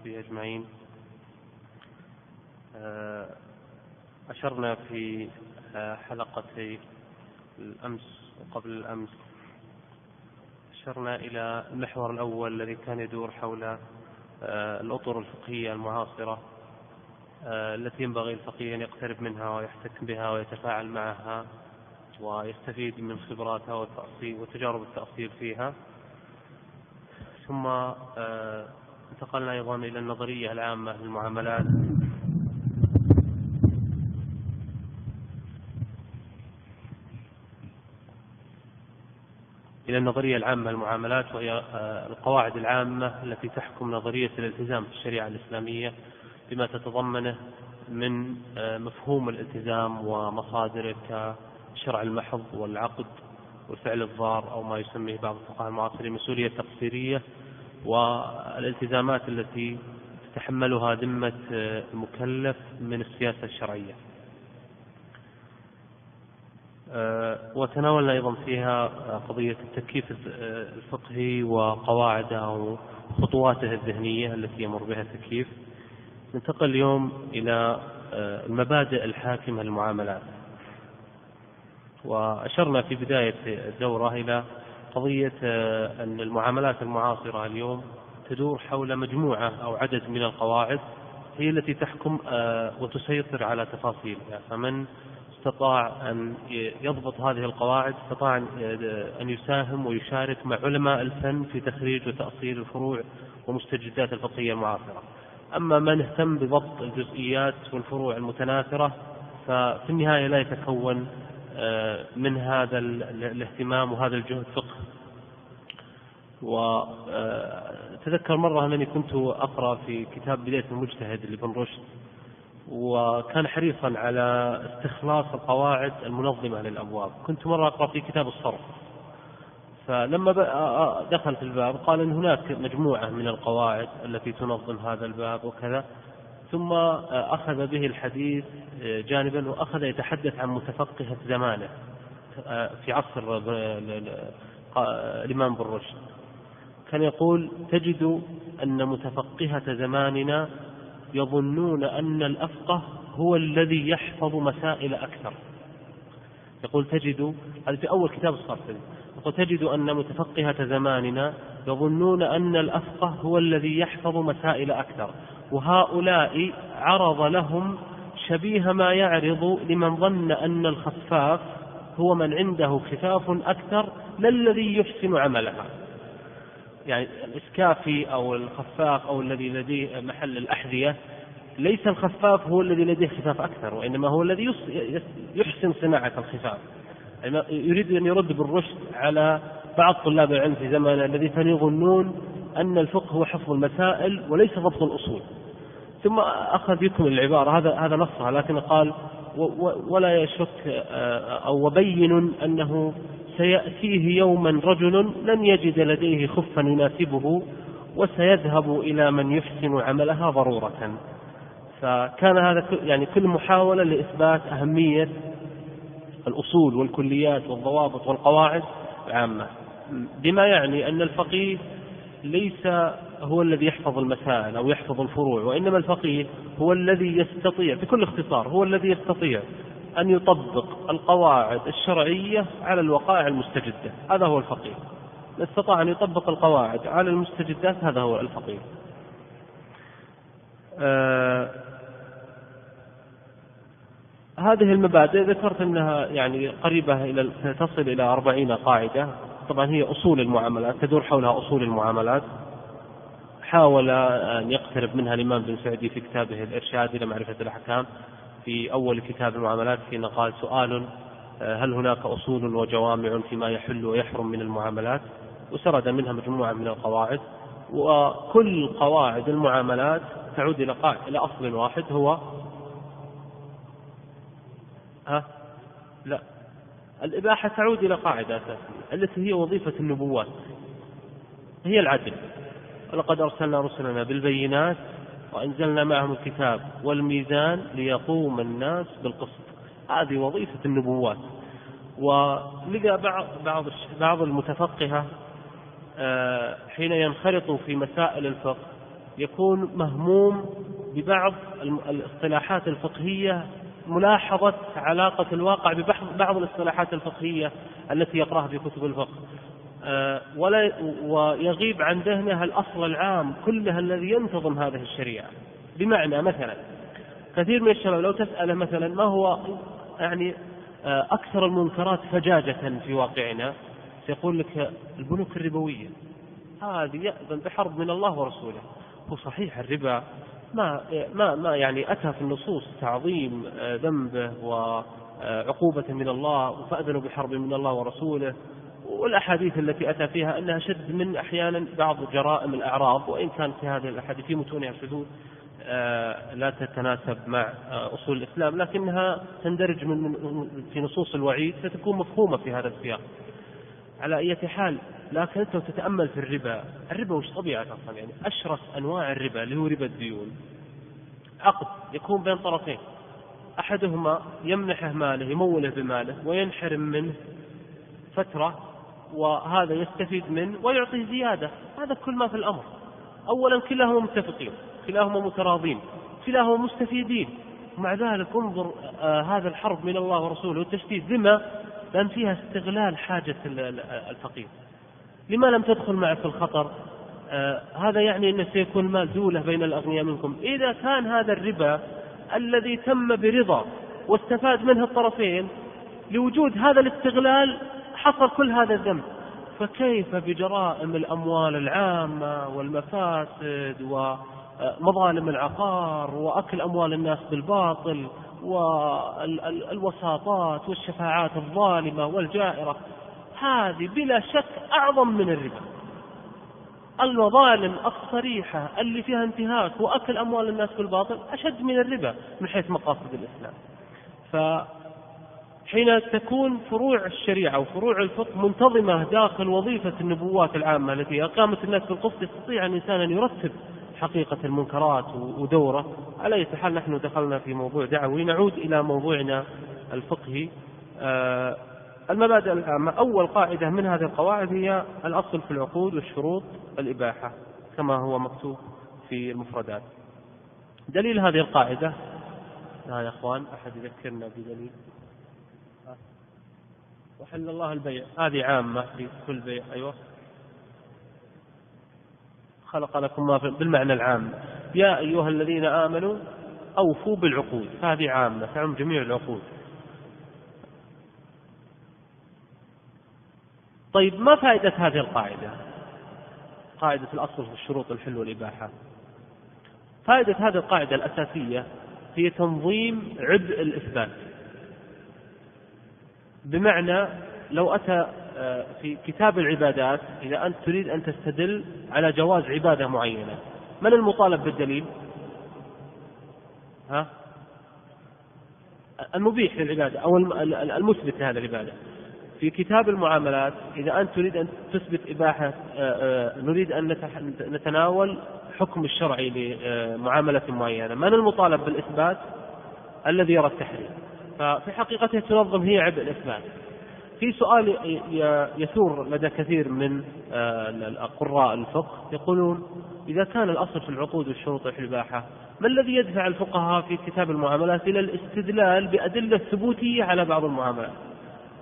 وصحبه أجمعين. آه، أشرنا في آه، حلقتي الأمس وقبل الأمس. أشرنا إلى المحور الأول الذي كان يدور حول آه، الأطر الفقهية المعاصرة التي ينبغي الفقيه أن يقترب منها ويحتك بها ويتفاعل معها ويستفيد من خبراتها وتجارب التأصيل فيها. ثم انتقلنا أيضا إلى النظرية العامة للمعاملات. إلى النظرية العامة للمعاملات وهي آه، القواعد العامة التي تحكم نظرية الالتزام في الشريعة الإسلامية بما تتضمنه من آه، مفهوم الالتزام ومصادره كالشرع المحض والعقد والفعل الضار أو ما يسميه بعض الفقهاء المعاصرين مسؤولية تقصيرية والالتزامات التي تتحملها ذمة المكلف من السياسة الشرعية. آه، وتناولنا أيضا فيها قضية التكييف الفقهي وقواعده وخطواته الذهنية التي يمر بها التكييف. ننتقل اليوم إلى آه، المبادئ الحاكمة للمعاملات. وأشرنا في بداية الدورة إلى قضية آه، أن المعاملات المعاصرة اليوم تدور حول مجموعة أو عدد من القواعد هي التي تحكم آه، وتسيطر على تفاصيلها. فمن استطاع أن يضبط هذه القواعد استطاع أن يساهم ويشارك مع علماء الفن في تخريج وتأصيل الفروع ومستجدات الفقهية المعاصرة. أما من اهتم بضبط الجزئيات والفروع المتناثرة ففي النهاية لا يتكون آه، من هذا الاهتمام وهذا الجهد. فقه وتذكر مرة أنني كنت أقرأ في كتاب بداية المجتهد لابن رشد وكان حريصا على استخلاص القواعد المنظمة للأبواب. كنت مرة أقرأ في كتاب الصرف. فلما دخل في الباب قال أن هناك مجموعة من القواعد التي تنظم هذا الباب وكذا. ثم أخذ به الحديث جانبا وأخذ يتحدث عن متفقهة زمانه في عصر الإمام بن رشد. كان يقول تجد أن متفقهة زماننا يظنون أن الأفقه هو الذي يحفظ مسائل أكثر. يقول تجد هذا في أول كتاب الصرف يقول تجد أن متفقهة زماننا يظنون أن الأفقه هو الذي يحفظ مسائل أكثر. وهؤلاء عرض لهم شبيه ما يعرض لمن ظن أن الخفاف هو من عنده خفاف أكثر لا الذي يحسن عملها. يعني الإسكافي أو الخفاف أو الذي لديه محل الأحذية ليس الخفاف هو الذي لديه خفاف أكثر وإنما هو الذي يحسن صناعة الخفاف. يعني يريد أن يرد بالرشد على بعض طلاب العلم في زمانه الذي كانوا يظنون أن الفقه هو حفظ المسائل وليس ضبط الأصول. ثم أخذ يكمل العبارة هذا هذا نصها لكن قال ولا يشك آه، أو وبين أنه سيأتيه يوما رجل لن يجد لديه خفا يناسبه وسيذهب إلى من يحسن عملها ضرورة. فكان هذا يعني كل محاولة لإثبات أهمية الأصول والكليات والضوابط والقواعد العامة. بما يعني أن الفقيه ليس هو الذي يحفظ المسائل أو يحفظ الفروع وإنما الفقيه هو الذي يستطيع بكل اختصار هو الذي يستطيع أن يطبق القواعد الشرعية على الوقائع المستجدة. هذا هو الفقيه. استطاع أن يطبق القواعد على المستجدات هذا هو الفقيه. آه هذه المبادئ ذكرت أنها يعني قريبة إلى تصل إلى أربعين قاعدة. طبعا هي أصول المعاملات تدور حولها أصول المعاملات. حاول أن يقترب منها الإمام بن سعدي في كتابه الإرشاد إلى معرفة الأحكام في أول كتاب المعاملات حين قال سؤال هل هناك أصول وجوامع فيما يحل ويحرم من المعاملات؟ وسرد منها مجموعة من القواعد وكل قواعد المعاملات تعود إلى إلى أصل واحد هو ها؟ لا. الإباحة تعود إلى قاعدة أساسية التي هي وظيفة النبوات هي العدل. ولقد أرسلنا رسلنا بالبينات وأنزلنا معهم الكتاب والميزان ليقوم الناس بالقسط. هذه وظيفة النبوات. ولذا بعض بعض بعض المتفقهة آه، حين ينخرطوا في مسائل الفقه يكون مهموم ببعض الاصطلاحات الفقهية ملاحظة علاقة الواقع ببعض بعض الاصطلاحات الفقهية التي يقرأها في كتب الفقه. ولا ويغيب عن ذهنه الأصل العام كله الذي ينتظم هذه الشريعة. بمعنى مثلا كثير من الشباب لو تسأله مثلا ما هو يعني آه، أكثر المنكرات فجاجة في واقعنا سيقول لك البنوك الربوية. هذه يأذن بحرب من الله ورسوله. هو صحيح الربا ما ما ما يعني أتى في النصوص تعظيم آه، ذنبه وعقوبة من الله فأذنوا بحرب من الله ورسوله. والأحاديث التي أتى فيها أنها شد من أحيانا بعض جرائم الأعراض وإن كان في هذه الأحاديث في متونها شذوذ آه، لا تتناسب مع آه، أصول الإسلام لكنها تندرج من في نصوص الوعيد فتكون مفهومة في هذا السياق. على أي حال لكن أنت تتأمل في الربا الربا وش طبيعة أصلا؟ يعني أشرس أنواع الربا اللي هو ربا الديون. عقد يكون بين طرفين. أحدهما يمنحه ماله يموله بماله وينحرم منه فترة وهذا يستفيد منه ويعطيه زيادة. هذا كل ما في الأمر. أولا كلاهما متفقين كلاهما متراضين كلاهما مستفيدين. ومع ذلك انظر آه هذا الحرب من الله ورسوله والتشديد. لما؟ لأن فيها استغلال حاجة الفقير. لما لم تدخل معه في الخطر؟ آه هذا يعني أنه سيكون المال دولة بين الأغنياء منكم. إذا كان هذا الربا الذي تم برضا واستفاد منه الطرفين لوجود هذا الاستغلال حصل كل هذا الذنب. فكيف بجرائم الأموال العامة والمفاسد ومظالم العقار وأكل أموال الناس بالباطل والوساطات والشفاعات الظالمة والجائرة؟ هذه بلا شك أعظم من الربا. المظالم الصريحة اللي فيها انتهاك وأكل أموال الناس بالباطل أشد من الربا من حيث مقاصد الإسلام. فحين تكون فروع الشريعة وفروع الفقه منتظمة داخل وظيفة النبوات العامة التي أقامت الناس بالقسط يستطيع الإنسان أن يرتب حقيقة المنكرات ودوره. على أي حال نحن دخلنا في موضوع دعوي نعود إلى موضوعنا الفقهي. آه، المبادئ العامة. أول قاعدة من هذه القواعد هي الأصل في العقود والشروط الإباحة كما هو مكتوب في المفردات. دليل هذه القاعدة. لا يا أخوان أحد يذكرنا بدليل؟ وحل الله البيع. هذه عامة في كل بيع أيوه. خلق لكم ما في بالمعنى العام. يا أيها الذين آمنوا أوفوا بالعقود. هذه عامة تعم جميع العقود. طيب ما فائدة هذه القاعدة؟ قاعدة الأصل في الشروط الحل والإباحة. فائدة هذه القاعدة الأساسية هي تنظيم عبء الإثبات. بمعنى لو أتى آه، في كتاب العبادات إذا أنت تريد أن تستدل على جواز عبادة معينة من المطالب بالدليل؟ ها؟ المبيح للعبادة أو المثبت لهذه العبادة. في كتاب المعاملات إذا أنت تريد أن تثبت إباحة آه، آه، نريد أن نتناول حكم الشرعي لمعاملة معينة من المطالب بالإثبات؟ الذي يرى التحريم. ففي حقيقته تنظم هي عبء الإثبات. في سؤال يثور لدى كثير من آه، قراء الفقه. يقولون إذا كان الأصل في العقود والشروط الإباحة ما الذي يدفع الفقهاء في كتاب المعاملات إلى الاستدلال بأدلة ثبوتية على بعض المعاملات؟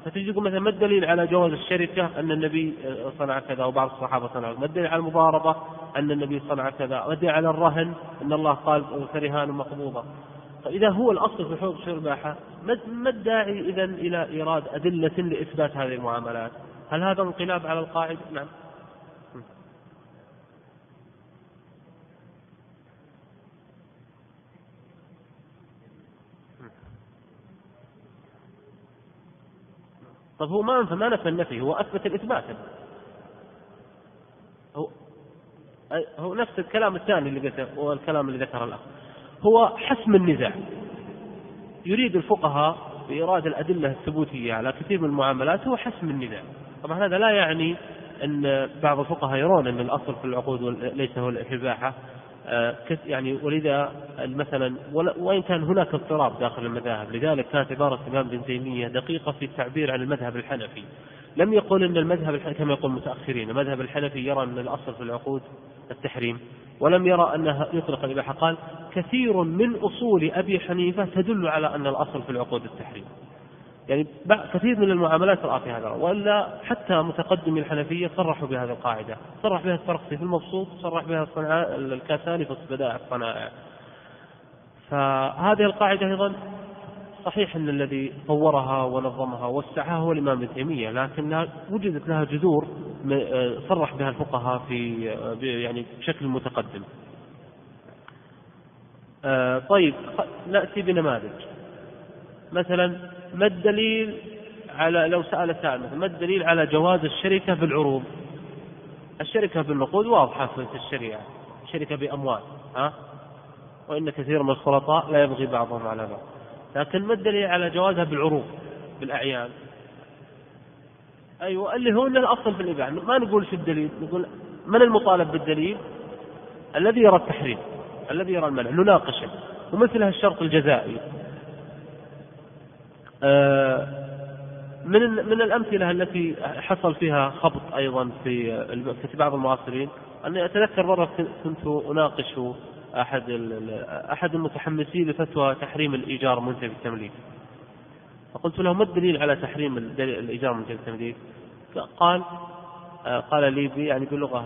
فتجد مثلا ما الدليل على جواز الشركة أن النبي آه، صنع كذا وبعض الصحابة صنعوا؟ ما الدليل على المضاربة أن النبي صنع كذا؟ ما الدليل على الرهن أن الله قال فرهان مقبوضة فإذا هو الأصل في حقوق الإباحة ما الداعي إذا إلى إيراد أدلة لإثبات هذه المعاملات؟ هل هذا انقلاب على القاعدة؟ نعم. طيب هو ما أنفى ما نفى النفي هو أثبت الإثبات. هو هو نفس الكلام الثاني اللي قلته هو الكلام اللي ذكره الأخ. هو حسم النزاع. يريد الفقهاء بإيراد الأدلة الثبوتية على كثير من المعاملات هو حسم النزاع. طبعا هذا لا يعني أن بعض الفقهاء يرون أن الأصل في العقود ليس هو الإباحة. آه، يعني ولذا مثلا وإن كان هناك اضطراب داخل المذاهب. لذلك كانت عبارة الإمام ابن تيمية دقيقة في التعبير عن المذهب الحنفي. لم يقل أن المذهب كما يقول المتأخرين المذهب الحنفي يرى أن الأصل في العقود التحريم. ولم يرى أنها يطلق الإباحة قال كثير من أصول أبي حنيفة تدل على أن الأصل في العقود التحريم. يعني كثير من المعاملات رأى في هذا وإلا حتى متقدم الحنفية صرحوا بهذه القاعدة. صرح بها السرخسي في المبسوط صرح بها الكاساني في بدائع الصنائع. فهذه القاعدة أيضا صحيح أن الذي طورها ونظمها ووسعها هو الإمام ابن تيمية لكن وجدت لها جذور صرح بها الفقهاء في يعني بشكل متقدم. آه، طيب نأتي بنماذج. مثلا ما الدليل على لو سأل سائل ما الدليل على جواز الشركة بالعروض؟ الشركة بالنقود واضحة في الشريعة شركة بأموال ها؟ وإن كثير من الخلطاء لا يبغي بعضهم على بعض. لكن ما الدليل على جوازها بالعروض بالأعيان؟ أيوة اللي هو الأصل في الإباحة ما نقول شو الدليل نقول من المطالب بالدليل؟ الذي يرى التحريم الذي يرى المنع نناقشه. ومثل الشرط الجزائي آه، من من الأمثلة التي حصل فيها خبط أيضا في في بعض المعاصرين أني أتذكر مرة كنت اناقش أحد أحد المتحمسين لفتوى تحريم الإيجار منتهي بالتمليك. فقلت له ما الدليل على تحريم الإيجار منتهي بالتمليك؟ قال آه، قال لي يعني بلغة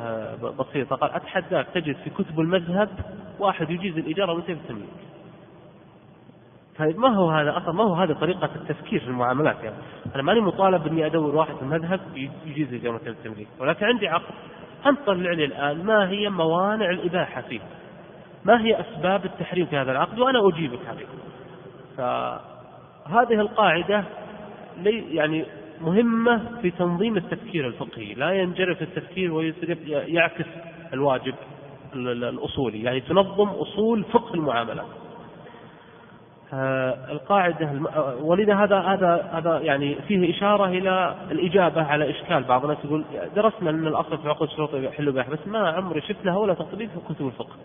بسيطة قال أتحداك تجد في كتب المذهب واحد يجيز الإيجار منتهي بالتمليك. طيب ما هو هذا أصلا؟ ما هو هذا طريقة التفكير في المعاملات؟ يعني أنا ماني مطالب إني أدور واحد في المذهب يجيز الإيجار منتهي بالتمليك ولكن عندي عقد انت طلع لي الآن ما هي موانع الإباحة فيه. ما هي أسباب التحريم في هذا العقد؟ وأنا أجيبك عليه. فهذه القاعدة يعني مهمة في تنظيم التفكير الفقهي. لا ينجرف التفكير ويعكس الواجب الأصولي. يعني تنظم أصول فقه المعاملات آه، القاعدة ولذا هذا هذا هذا يعني فيه إشارة إلى الإجابة على إشكال بعض الناس يقول درسنا أن الأصل في عقود الشروط يحل بس ما عمري شفت لها ولا تطبيق في كتب الفقه.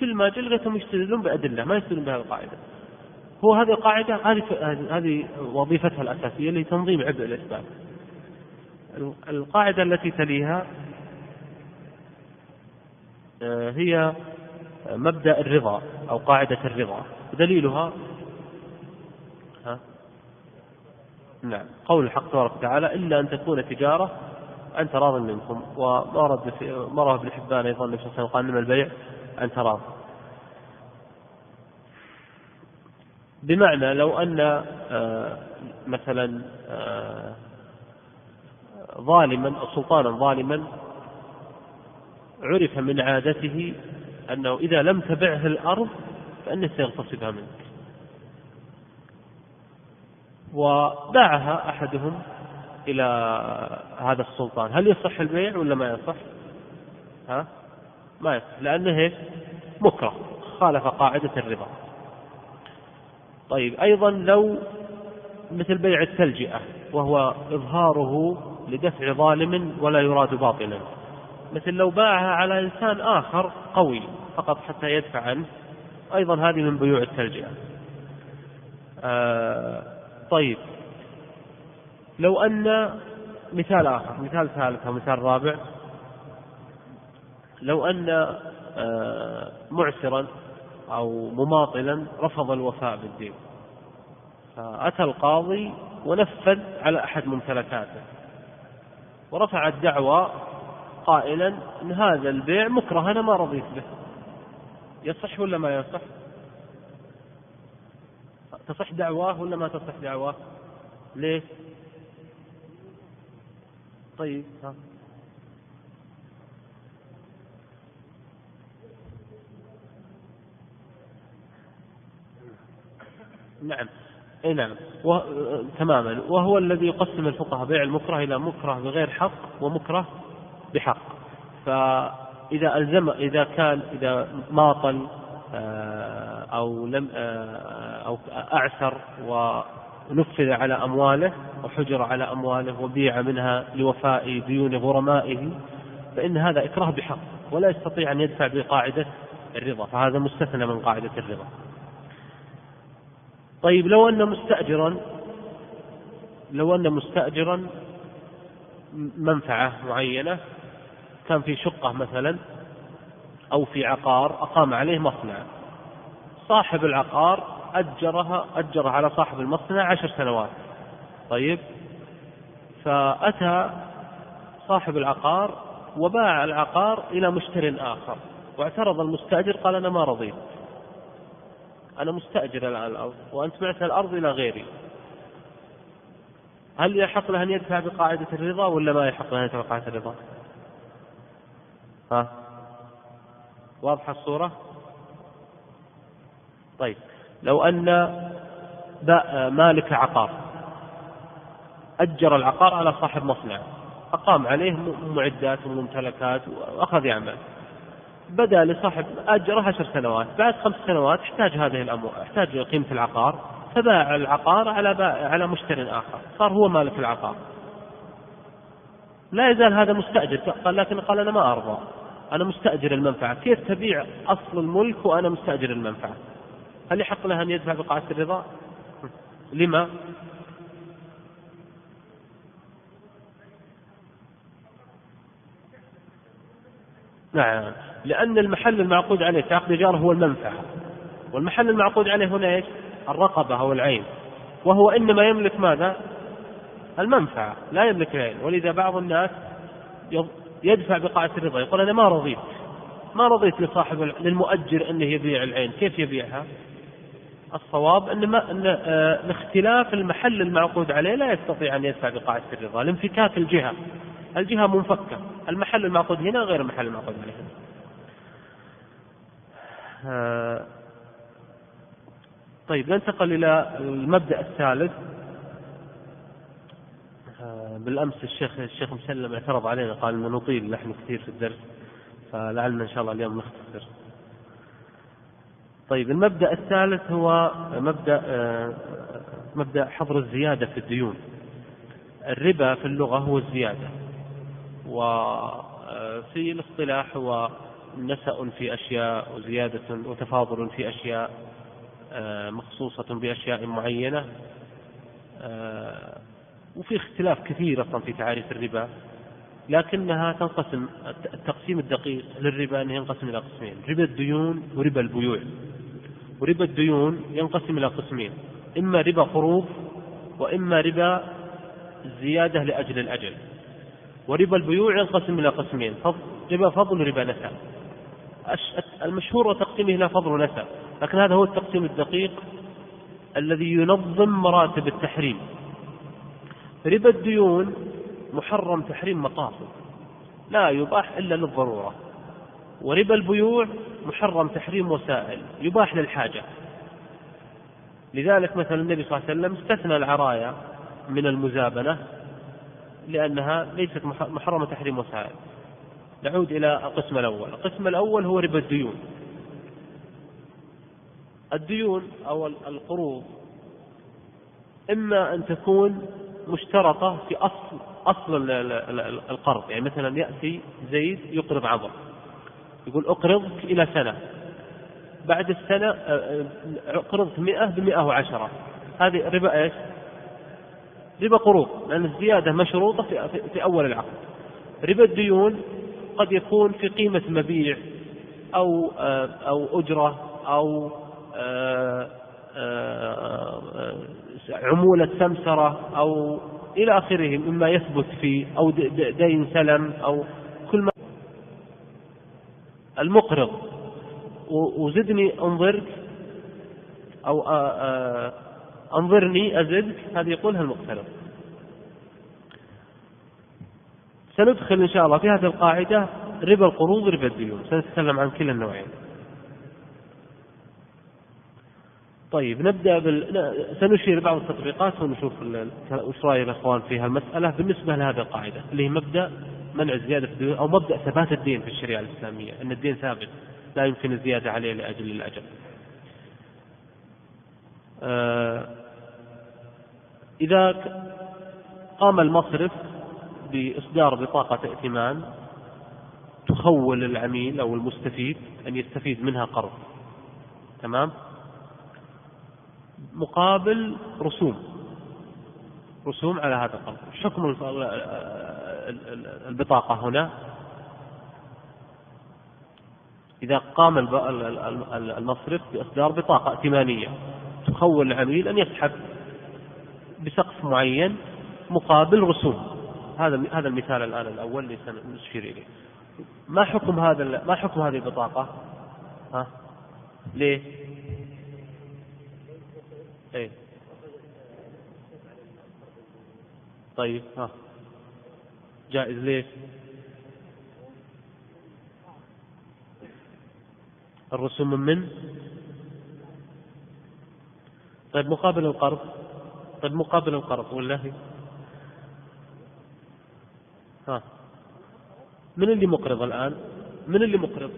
كل ما جلغتهم يستدلون بأدلة ما يستدلون بهذه القاعدة. هو هذه القاعدة هذه هذه وظيفتها الأساسية لتنظيم عبء الإثبات. القاعدة التي تليها آه، هي مبدأ الرضا أو قاعدة الرضا. دليلها ها؟ نعم. قول الحق تبارك وتعالى إلا أن تكون تجارة أنت راض منكم. وما رد في روى ابن حبان أيضا النبي صلى الله عليه وسلم قال إنما البيع أن تراه بمعنى لو أن آه، مثلا آه، ظالما سلطانا ظالما عرف من عادته أنه إذا لم تبعه الأرض فإنه سيغتصبها منك وباعها أحدهم إلى هذا السلطان هل يصح البيع ولا ما يصح؟ ها؟ ما يصح. لأنه مكره. خالف قاعدة الربا طيب أيضا لو مثل بيع التلجئة وهو إظهاره لدفع ظالم ولا يراد باطلا. مثل لو باعها على إنسان آخر قوي فقط حتى يدفع عنه أيضا هذه من بيوع التلجئة. آه طيب. لو أن مثال آخر مثال ثالث أو مثال رابع لو أن آه، معسرا أو مماطلا رفض الوفاء بالدين. فأتى القاضي ونفذ على أحد ممتلكاته. ورفع الدعوى قائلا إن هذا البيع مكره أنا ما رضيت به. يصح ولا ما يصح؟ تصح دعواه ولا ما تصح دعواه؟ ليه؟ طيب ها. نعم. أي نعم. و... تماما. وهو الذي يقسم الفقهاء بيع المكره إلى مكره بغير حق ومكره بحق. فإذا ألزم إذا كان إذا ماطل آه، أو لم آه، أو اعسر ونفذ على أمواله وحجر على أمواله وبيع منها لوفاء ديون غرمائه فإن هذا إكراه بحق ولا يستطيع أن يدفع بقاعدة الرضا. فهذا مستثنى من قاعدة الرضا. طيب لو أن مستأجرا لو أن مستأجرا منفعة معينة كان في شقة مثلا أو في عقار أقام عليه مصنع. صاحب العقار أجرها أجر على صاحب المصنع عشر سنوات. طيب فأتى صاحب العقار وباع العقار إلى مشتر آخر. واعترض المستأجر قال أنا ما رضيت. أنا مستأجر الآن الأرض وأنت بعت الأرض إلى غيري هل يحق له أن يدفع بقاعدة الرضا ولا ما يحق له أن يدفع بقاعدة الرضا؟ ها؟ واضحة الصورة؟ طيب لو أن مالك عقار أجر العقار على صاحب مصنع أقام عليه معدات وممتلكات وأخذ يعمل بدأ لصاحب أجره عشر سنوات بعد خمس سنوات احتاج هذه الأموال احتاج قيمة العقار فباع العقار على على مشتر آخر صار هو مالك العقار. لا يزال هذا مستأجر قال لكن قال أنا ما أرضى أنا مستأجر المنفعة كيف تبيع أصل الملك وأنا مستأجر المنفعة؟ هل يحق له أن يدفع بقاعة الرضا؟ لما؟ نعم. لأن المحل المعقود عليه في عقد الإيجار هو المنفعة. والمحل المعقود عليه هنا إيش؟ الرقبة أو العين. وهو إنما يملك ماذا؟ المنفعة لا يملك العين. ولذا بعض الناس يدفع بقاعة الرضا يقول أنا ما رضيت. ما رضيت لصاحب للمؤجر أنه يبيع العين. كيف يبيعها؟ الصواب أن, ما أن آه لاختلاف المحل المعقود عليه لا يستطيع أن يدفع بقاعة الرضا لانفكاك الجهة. الجهة منفكة. المحل المعقود هنا غير المحل المعقود عليه. آه طيب ننتقل إلى المبدأ الثالث. آه بالأمس الشيخ الشيخ مسلم اعترض علينا قال إنه نطيل نحن كثير في الدرس فلعلنا إن شاء الله اليوم نختصر. طيب المبدأ الثالث هو مبدأ آه مبدأ حظر الزيادة في الديون. الربا في اللغة هو الزيادة وفي الاصطلاح هو نسأ في أشياء وزيادة وتفاضل في أشياء آه، مخصوصة بأشياء معينة آه، وفي اختلاف كثير أصلا في تعاريف الربا لكنها تنقسم التقسيم الدقيق للربا أنه ينقسم إلى قسمين ربا الديون وربا البيوع. وربا الديون ينقسم إلى قسمين إما ربا قروض وإما ربا زيادة لأجل الأجل. وربا البيوع ينقسم إلى قسمين ربا فضل وربا نسب. المشهور تقسيمه إلى فضل ونسب لكن هذا هو التقسيم الدقيق الذي ينظم مراتب التحريم. ربا الديون محرم تحريم مقاصد لا يباح إلا للضرورة. وربا البيوع محرم تحريم وسائل يباح للحاجة. لذلك مثلا النبي صلى الله عليه وسلم استثنى العرايا من المزابنة لأنها ليست محرمة تحريم وسائل. نعود إلى القسم الأول. القسم الأول هو ربا الديون. الديون أو القروض إما أن تكون مشترطة في أصل أصل القرض. يعني مثلا يأتي زيد يقرض عمرو يقول أقرضك إلى سنة. بعد السنة قرضت مئة بمئة وعشرة. هذه ربا إيش؟ ربا قروض. لأن الزيادة مشروطة في أول العقد. ربا الديون قد يكون في قيمة مبيع أو أو أجرة أو عمولة سمسرة أو إلى آخره مما يثبت فيه أو دين سلم أو كل ما. المقرض. وزدني انظرك أو أنظرني أزدك هذه يقولها المقترض. سندخل إن شاء الله في هذه القاعدة ربا القروض ربا الديون. سنتكلم عن كلا النوعين. طيب نبدأ بال... سنشير بعض التطبيقات ونشوف وش رأي الإخوان في هالمسألة. بالنسبة لهذه القاعدة اللي هي مبدأ منع زيادة الديون أو مبدأ ثبات الدين في الشريعة الإسلامية أن الدين ثابت لا يمكن الزيادة عليه لأجل الأجل. آه إذا قام المصرف بإصدار بطاقة ائتمان تخول العميل أو المستفيد أن يستفيد منها قرض. تمام؟ مقابل رسوم. رسوم على هذا القرض. حكم البطاقة هنا؟ إذا قام المصرف بإصدار بطاقة ائتمانية تخول العميل أن يسحب بسقف معين مقابل رسوم. هذا هذا المثال الآن الأول اللي سنشير إليه ما حكم هذا ما حكم هذه البطاقة؟ ها؟ ليه؟ إيه طيب ها جائز ليه؟ الرسوم من من؟ طيب مقابل القرض طيب مقابل القرض ولا هي؟ ها. من اللي مقرض الآن؟ من اللي مقرض؟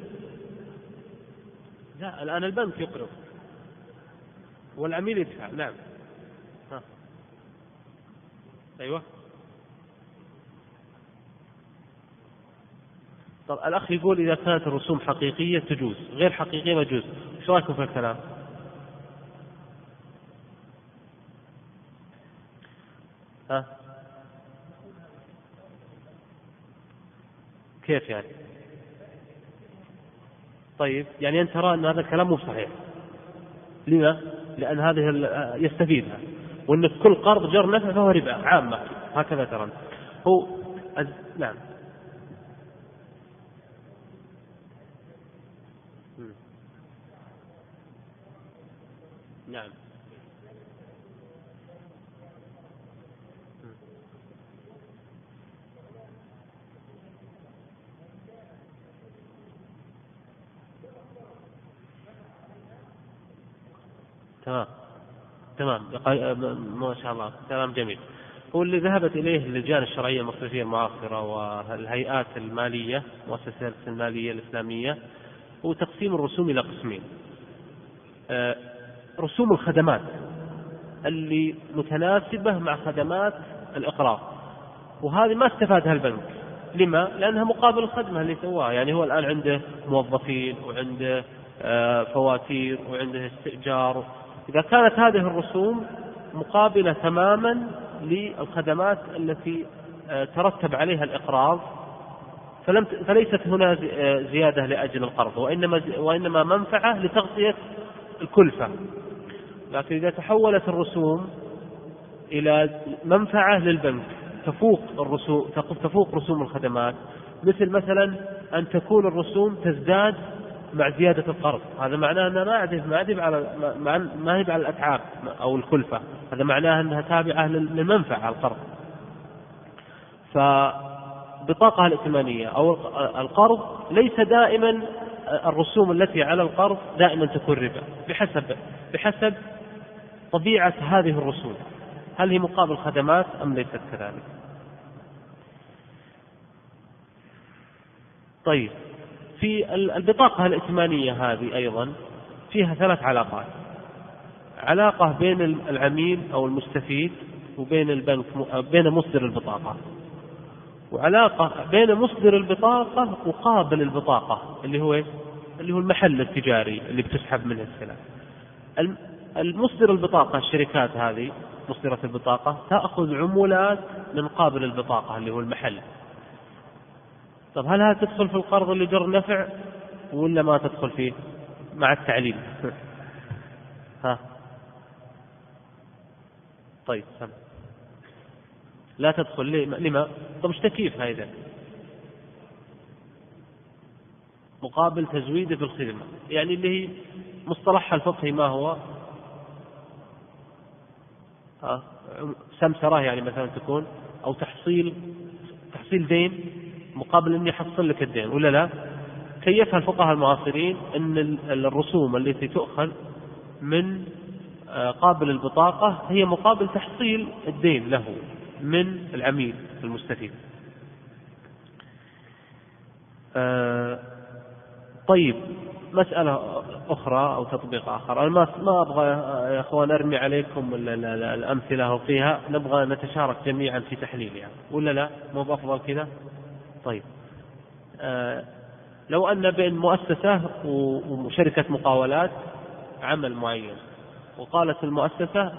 لا الآن البنك يقرض. والعميل يدفع. نعم. ها. أيوه. طب الأخ يقول إذا كانت الرسوم حقيقية تجوز. غير حقيقية ما تجوز. إيش رأيكم في الكلام؟ ها. كيف يعني؟ طيب يعني أنت ترى أن هذا الكلام مو صحيح. لما؟ لأن هذه يستفيدها. وأن كل قرض جر نفع فهو ربا عامة هكذا ترى هو أز... نعم. نعم تمام تمام. ما شاء الله. كلام جميل. هو اللي ذهبت إليه اللجان الشرعية المصرفية المعاصرة والهيئات المالية مؤسسات المالية الإسلامية هو تقسيم الرسوم إلى قسمين. آه، رسوم الخدمات اللي متناسبة مع خدمات الإقراض. وهذه ما استفادها البنك. لما؟ لأنها مقابل الخدمة اللي سواها. يعني هو الآن عنده موظفين وعنده آه، فواتير وعنده استئجار إذا كانت هذه الرسوم مقابلة تماما للخدمات التي آه، ترتب عليها الإقراض فلم فليست هنا آه، زيادة لأجل القرض وإنما وإنما منفعة لتغطية الكلفة. لكن إذا تحولت الرسوم إلى منفعة للبنك تفوق الرسوم تفوق رسوم الخدمات مثل مثلا أن تكون الرسوم تزداد مع زيادة القرض. هذا معناه أنها ما عدت ما عدت على ما هي على الأتعاب أو الكلفة هذا معناه أنها تابعة للمنفعة القرض. فبطاقة الائتمانية أو القرض ليس دائما الرسوم التي على القرض دائما تكون ربا. بحسب بحسب طبيعة هذه الرسوم. هل هي مقابل خدمات أم ليست كذلك؟ طيب. في البطاقة الائتمانية هذه أيضا فيها ثلاث علاقات. علاقة بين العميل أو المستفيد وبين البنك بين مصدر البطاقة. وعلاقة بين مصدر البطاقة وقابل البطاقة اللي هو اللي هو المحل التجاري اللي بتسحب منه السلع. المصدر البطاقة الشركات هذه مصدرة البطاقة تأخذ عمولات من قابل البطاقة اللي هو المحل. طب هل هذا تدخل في القرض اللي جر نفع؟ ولا ما تدخل فيه؟ مع التعليل ها. طيب سم. لا تدخل. ليه؟ لما؟ طب إيش تكييف هذا مقابل تزويده في الخدمة. يعني اللي هي مصطلحها الفقهي ما هو؟ ها؟ سمسرة يعني مثلا تكون. أو تحصيل تحصيل دين. مقابل إني أحصل لك الدين ولا لا؟ كيفها الفقهاء المعاصرين إن الرسوم التي تؤخذ من آه، قابل البطاقة هي مقابل تحصيل الدين له من العميل المستفيد. آه، طيب مسألة أخرى أو تطبيق آخر أنا ما أبغى يا أخوان أرمي عليكم الأمثلة فيها نبغى نتشارك جميعا في تحليلها ولا لا مو بأفضل كذا طيب. آه لو أن بين مؤسسة وشركة مقاولات عمل معين وقالت المؤسسة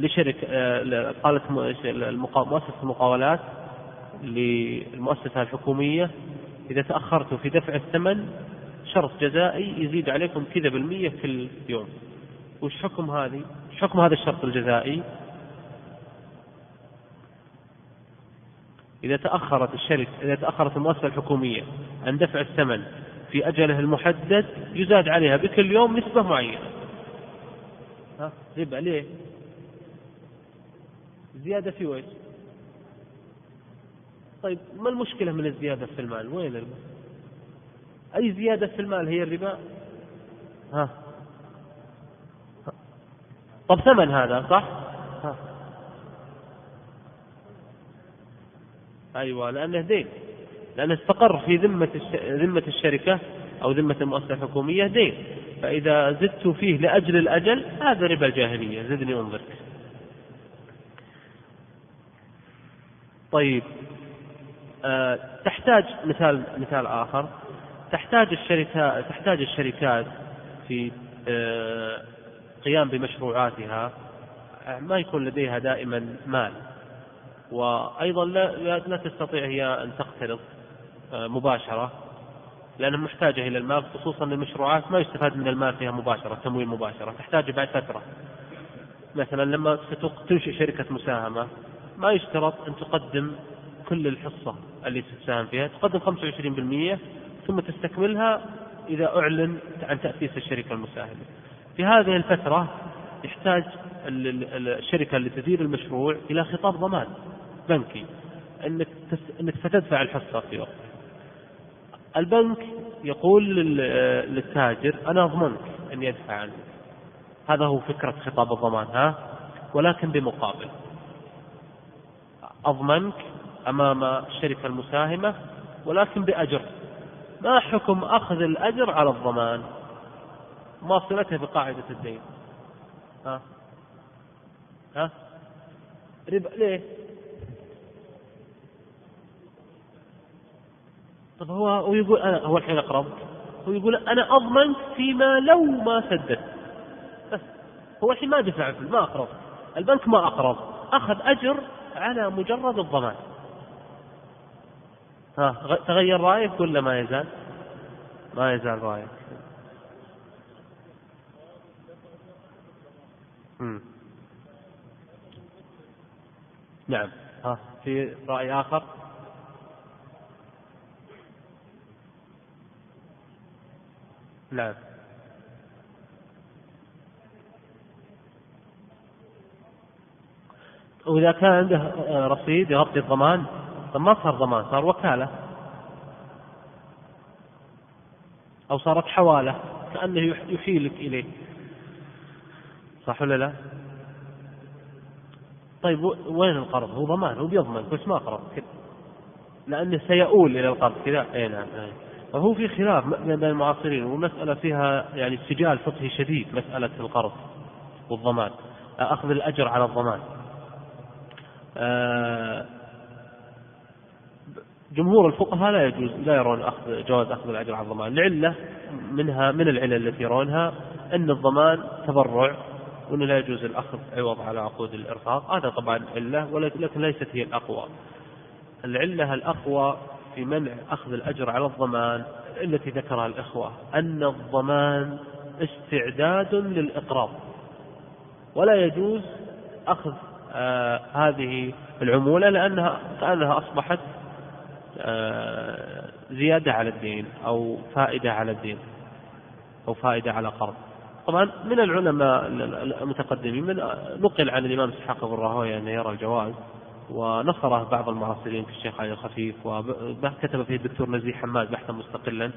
لشركة آه قالت مؤسسة المقاولات للمؤسسة الحكومية إذا تأخرت في دفع الثمن شرط جزائي يزيد عليكم كذا بالمية كل يوم وش حكم هذه؟ وش حكم هذا الشرط الجزائي؟ إذا تأخرت الشركة إذا تأخرت المؤسسة الحكومية عن دفع الثمن في أجله المحدد يزاد عليها بكل يوم نسبة معينة. ها؟ ربا ليه زيادة في وجه. طيب ما المشكلة من الزيادة في المال؟ وين الربا؟ أي زيادة في المال هي الربا؟ ها؟ طب ثمن هذا صح ها. أيوة لأنه دين لأنه استقر في ذمة ذمة الشركة أو ذمة المؤسسة الحكومية دين فإذا زدت فيه لأجل الأجل هذا ربا الجاهلية. زدني انظرك طيب أه تحتاج مثال مثال آخر. تحتاج الشركات تحتاج الشركات في أه قيام بمشروعاتها. ما يكون لديها دائما مال. وأيضا لا, لا تستطيع هي أن تقترض آه، مباشرة لأنها محتاجة إلى المال خصوصا المشروعات ما يستفاد من المال فيها مباشرة تمويل مباشرة تحتاج بعد فترة. مثلا لما تنشئ شركة مساهمة ما يشترط أن تقدم كل الحصة اللي تساهم فيها تقدم 25% ثم تستكملها إذا أعلن عن تأسيس الشركة المساهمة. في هذه الفترة يحتاج الشركة اللي تدير المشروع إلى خطاب ضمان. بنكي إنك تس... إنك ستدفع الحصة في وقت البنك يقول للتاجر أنا أضمنك اني ادفع عنك. هذا هو فكرة خطاب الضمان ها؟ ولكن بمقابل. أضمنك أمام الشركة المساهمة ولكن بأجر. ما حكم أخذ الأجر على الضمان؟ ما صلته بقاعدة الدين. ها؟ ها؟ ربا ليه؟ طب هو هو يقول أنا هو الحين اقرب هو يقول أنا اضمنك فيما لو ما سددت بس. هو الحين ما دفع ما اقرض البنك ما اقرض أخذ أجر على مجرد الضمان. ها تغير رأيك ولا ما يزال؟ ما يزال رأيك. مم. نعم. ها في رأي آخر؟ نعم وإذا كان عنده رصيد يغطي الضمان طب ما صار ضمان صار وكالة. أو صارت حوالة كأنه يحيلك إليه. صح ولا لا؟ طيب وين القرض؟ هو ضمان هو بيضمن بس ما قرض لأنه سيؤول إلى القرض كذا. أي نعم فهو في خلاف بين المعاصرين ومسألة فيها يعني سجال فقهي شديد مسألة القرض والضمان أخذ الأجر على الضمان. آه، جمهور الفقهاء لا يجوز لا يرون أخذ جواز أخذ الأجر على الضمان. لعلة منها من العلل التي يرونها أن الضمان تبرع وأنه لا يجوز الأخذ عوض على عقود الإرفاق هذا طبعا علة ولكن ليست هي الأقوى. العلة الأقوى في منع أخذ الأجر على الضمان التي ذكرها الإخوة أن الضمان استعداد للإقراض. ولا يجوز أخذ آه هذه العمولة لأنها كأنها أصبحت آه زيادة على الدين أو فائدة على الدين أو فائدة على قرض. طبعا من العلماء المتقدمين من نقل عن الإمام إسحاق بن راهوية أنه يرى الجواز ونصره بعض المعاصرين في الشيخ علي الخفيف وكتب فيه الدكتور نزيه حماد بحثا مستقلا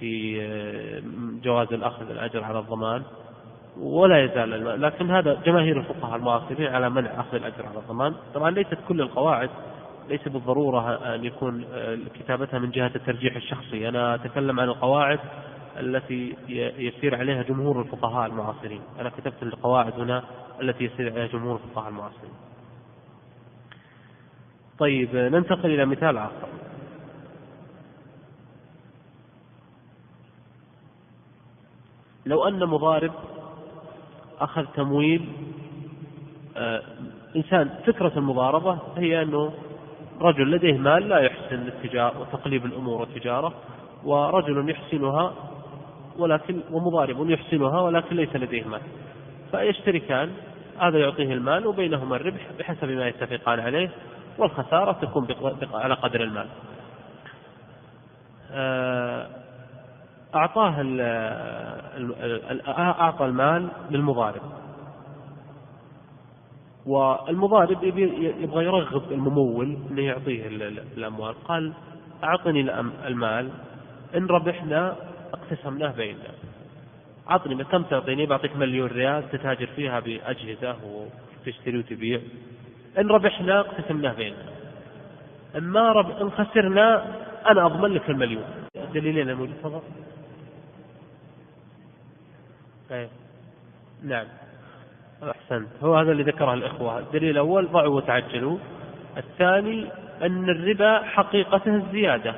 في آه، جواز الأخذ الأجر على الضمان ولا يزال لكن هذا جماهير الفقهاء المعاصرين على منع أخذ الأجر على الضمان. طبعا ليست كل القواعد ليس بالضرورة أن يكون آه، كتابتها من جهة الترجيح الشخصي. أنا أتكلم عن القواعد التي يسير عليها جمهور الفقهاء المعاصرين. أنا كتبت القواعد هنا التي يسير عليها جمهور الفقهاء المعاصرين. طيب ننتقل إلى مثال آخر. لو أن مضارب أخذ تمويل آه إنسان فكرة المضاربة هي أنه رجل لديه مال لا يحسن التجارة وتقليب الأمور والتجارة ورجل يحسنها ولكن ومضارب يحسنها ولكن ليس لديه مال. فيشتركان هذا يعطيه المال وبينهما الربح بحسب ما يتفقان عليه. والخسارة تكون على قدر المال. آه، أعطاه أعطى المال للمضارب. والمضارب يبغى يرغب الممول إنه يعطيه الأموال. قال أعطني المال. إن ربحنا اقتسمناه بيننا. أعطني كم تعطيني بعطيك مليون ريال تتاجر فيها بأجهزة وتشتري وتبيع. إن ربحنا اقتسمناه بيننا ان ما رب إن خسرنا أنا أضمن لك المليون. دليلين الموجود تفضل. أيه. نعم. أحسنت هو هذا اللي ذكره الإخوة. الدليل الأول ضعوا وتعجلوا. الثاني أن الربا حقيقته الزيادة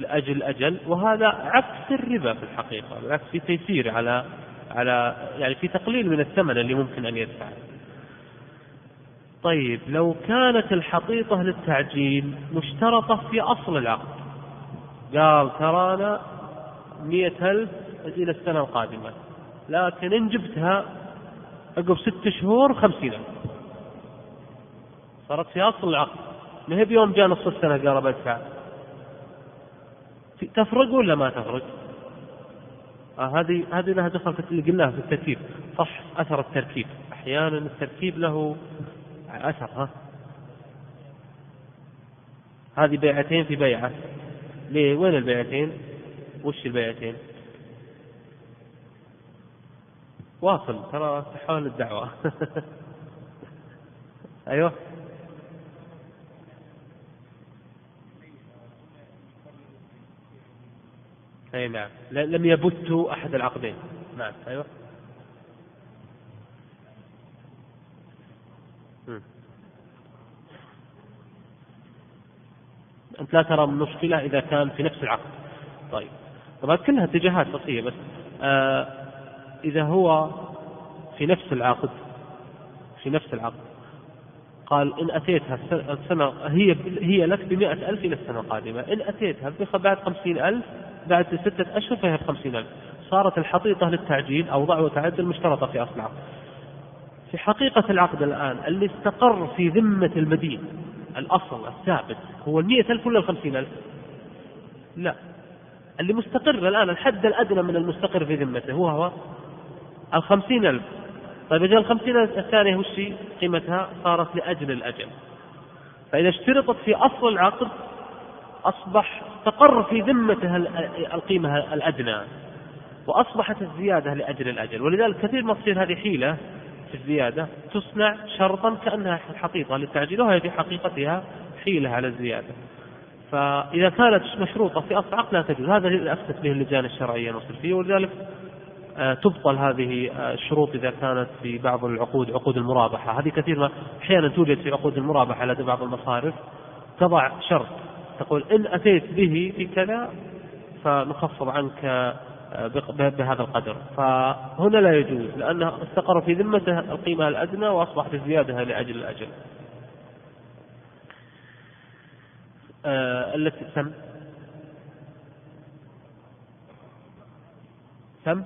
لأجل أجل وهذا عكس الربا في الحقيقة بالعكس في تيسير على على يعني في تقليل من الثمن اللي ممكن أن يدفعه. طيب لو كانت الحقيقة للتعجيل مشترطة في أصل العقد. قال ترانا مئة ألف إلى السنة القادمة لكن إن جبتها عقب ست شهور خمسين ألف. صارت في أصل العقد. ما هي بيوم جاء نص السنة؟ قال بدفع تفرق ولا ما تفرق؟ آه هذه هذه لها دخل في اللي قلناها في التركيب صح أثر التركيب أحيانا التركيب له أثر ها؟ هذه بيعتين في بيعة. ليه؟ وين البيعتين؟ وش البيعتين؟ واصل ترى تحول الدعوة. أيوه. أي نعم. لم يبتوا أحد العقدين. نعم أيوه. لا ترى مشكلة إذا كان في نفس العقد. طيب. طبعا كلها اتجاهات بسيطة بس. آه إذا هو في نفس العقد في نفس العقد قال إن أتيتها السنة هي هي لك بمئة ألف إلى السنة القادمة. إن أتيتها بعد خمسين ألف بعد ستة أشهر فهي بخمسين ألف. صارت الحقيقة للتعجيل أو ضع وتعدل مشترطة في أصل العقد. في حقيقة العقد الآن اللي استقر في ذمة المدين الأصل الثابت. هو المئة ألف ولا الخمسين ألف؟ لا. اللي مستقر الآن الحد الأدنى من المستقر في ذمته هو هو الخمسين ألف. طيب إذا الخمسين ألف الثانية وش قيمتها صارت لأجل الأجل. فإذا اشترطت في أصل العقد أصبح استقر في ذمته القيمة الأدنى وأصبحت الزيادة لأجل الأجل. ولذلك كثير ما تصير هذه حيلة. في الزيادة تصنع شرطا كأنها حقيقة للتعجيل وهي في حقيقتها حيلة على الزيادة. فإذا كانت مشروطة في أصل عقد لا تجوز. هذا أفتت به اللجان الشرعية فيه ولذلك آه، تبطل هذه آه، الشروط إذا كانت في بعض العقود عقود المرابحة. هذه كثير ما أحيانا توجد في عقود المرابحة لدى بعض المصارف. تضع شرط تقول إن أتيت به في كذا فنخفض عنك بهذا القدر. فهنا لا يجوز لأنه استقر في ذمته القيمة الأدنى وأصبحت الزيادة لأجل الأجل. التي سم. سم؟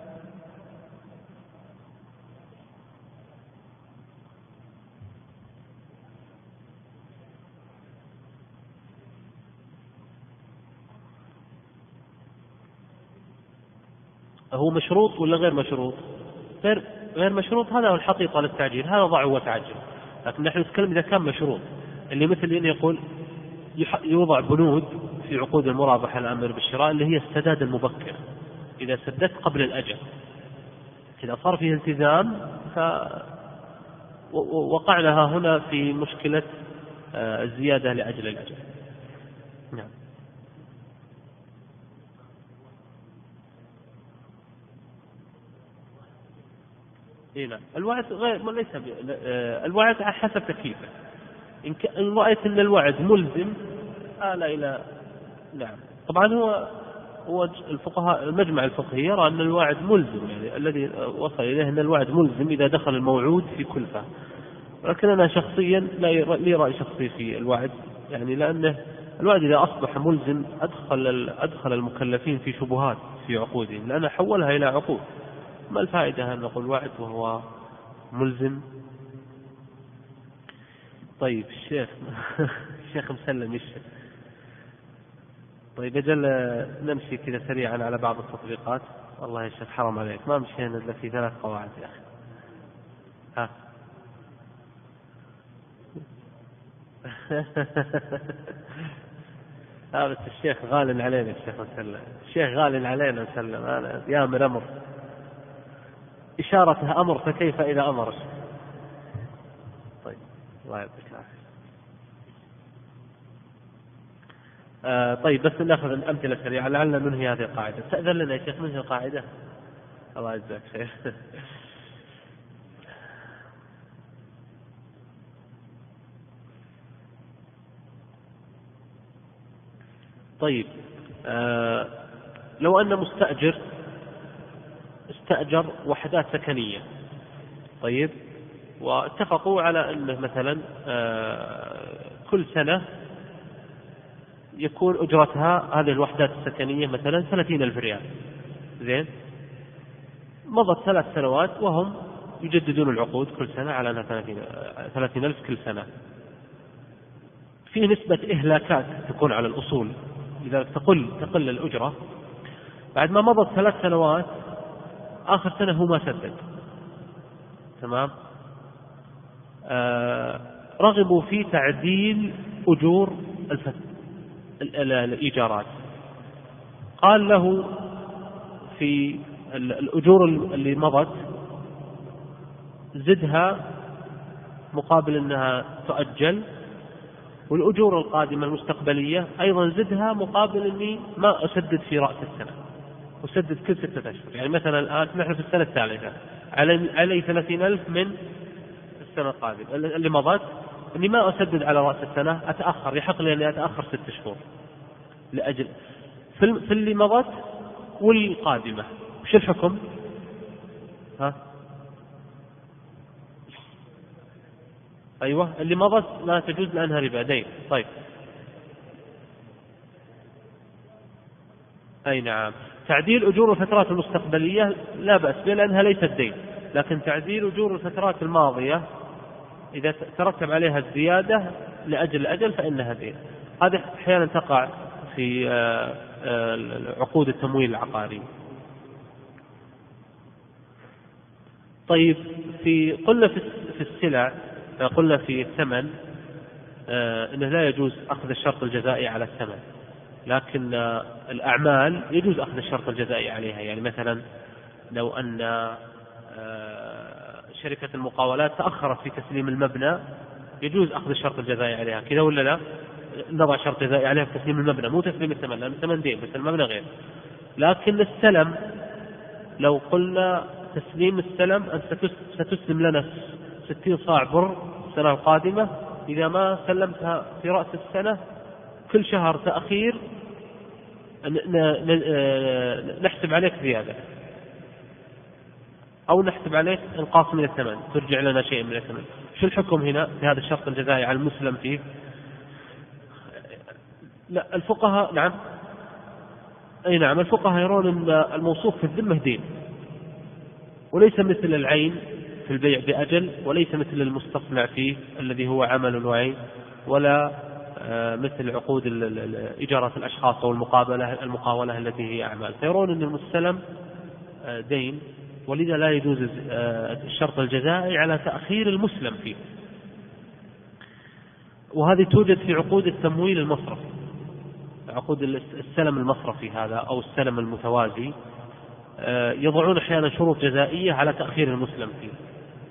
هو مشروط ولا غير مشروط؟ غير غير مشروط هذا هو الحقيقة للتعجيل هذا ضع وتعجل. لكن نحن نتكلم إذا كان مشروط. اللي مثل أن يقول يوضع بنود في عقود المرابحة الأمر بالشراء اللي هي السداد المبكر. إذا سددت قبل الأجل. إذا صار فيه التزام ف وقعنا هنا في مشكلة آه، الزيادة لأجل اي نعم الوعد غير ليس آه، الوعد على حسب تكليفه. إن إن رأيت إن الوعد ملزم آل إلى نعم. طبعا هو هو الفقهاء المجمع الفقهي يرى أن الوعد ملزم يعني الذي وصل إليه أن الوعد ملزم إذا دخل الموعود في كلفه ولكن أنا شخصيا لا لي رأي شخصي في الوعد يعني لأنه الواحد إذا أصبح ملزم أدخل أدخل المكلفين في شبهات في عقودهم لأنه حولها إلى عقود. ما الفائدة أن نقول وعد وهو ملزم. طيب الشيخ الشيخ مسلم الشيخ طيب أجل نمشي كذا سريعا على بعض التطبيقات. والله يا شيخ حرام عليك. ما مشينا إلا في ثلاث قواعد يا أخي. ها. بس الشيخ غال علينا الشيخ مسلم. الشيخ غال علينا مسلم. أنا يا من أمر. إشارته أمر فكيف إذا أمر؟ طيب الله يعطيك العافية. آه طيب بس نأخذ أمثلة سريعة لعلنا ننهي هذه القاعدة. تأذن لنا يا شيخ ننهي القاعدة؟ الله يجزاك خير. طيب آه لو أن مستأجر استأجر وحدات سكنية. طيب واتفقوا على أنه مثلا آه كل سنة يكون أجرتها هذه الوحدات السكنية مثلا ثلاثين ألف ريال. زين؟ مضت ثلاث سنوات وهم يجددون العقود كل سنة على أنها ثلاثين ألف كل سنة. في نسبة إهلاكات تكون على الأصول. إذا تقل تقل الأجرة بعد ما مضت ثلاث سنوات آخر سنة هو ما سدد. تمام؟ آه رغبوا في تعديل أجور الفت... الإيجارات. قال له في الأجور اللي مضت زدها مقابل أنها تؤجل والأجور القادمة المستقبلية أيضا زدها مقابل أني ما أسدد في رأس السنة. أسدد كل ستة أشهر. يعني مثلا الآن نحن في السنة الثالثة. علي, علي ثلاثين ألف من السنة القادمة. اللي مضت. أني ما أسدد على رأس السنة أتأخر. يحق لي أني أتأخر ست شهور لأجل في اللي مضت والقادمة. وش الحكم؟ ها؟ أيوة. اللي مضت لا تجوز لأنها ربا. دين. طيب. أي نعم. تعديل أجور الفترات المستقبلية لا بأس به لأنها ليست دين. لكن تعديل أجور الفترات الماضية إذا ترتب عليها الزيادة لأجل الأجل فإنها دين. هذه أحيانا تقع في آه، آه، عقود التمويل العقاري. طيب في قلنا في السلع قلنا في الثمن آه، إنه لا يجوز أخذ الشرط الجزائي على الثمن. لكن الأعمال يجوز أخذ الشرط الجزائي عليها. يعني مثلا لو أن شركة المقاولات تأخرت في تسليم المبنى يجوز أخذ الشرط الجزائي عليها. كذا ولا لا؟ نضع شرط جزائي عليها في تسليم المبنى مو تسليم الثمن لأن الثمن دين بس المبنى غير. لكن السلم لو قلنا تسليم السلم أنت ستسلم لنا ستين صاع بر السنة القادمة إذا ما سلمتها في رأس السنة كل شهر تأخير نحسب عليك زيادة. أو نحسب عليك إنقاص من الثمن ترجع لنا شيء من الثمن. شو الحكم هنا؟ في هذا الشرط الجزائي على المسلم فيه. لا الفقهاء نعم. أي نعم الفقهاء يرون أن الموصوف في الذمة دين. وليس مثل العين في البيع بأجل وليس مثل المستصنع فيه الذي هو عمل وعين ولا آه، مثل عقود إجارة الأشخاص أو المقابلة المقاولة التي هي أعمال. فيرون أن المستلم آه، دين ولذا لا يجوز آه، الشرط الجزائي على تأخير المسلم فيه. وهذه توجد في عقود التمويل المصرفي. عقود السلم المصرفي هذا أو السلم المتوازي آه، يضعون أحيانا شروط جزائية على تأخير المسلم فيه.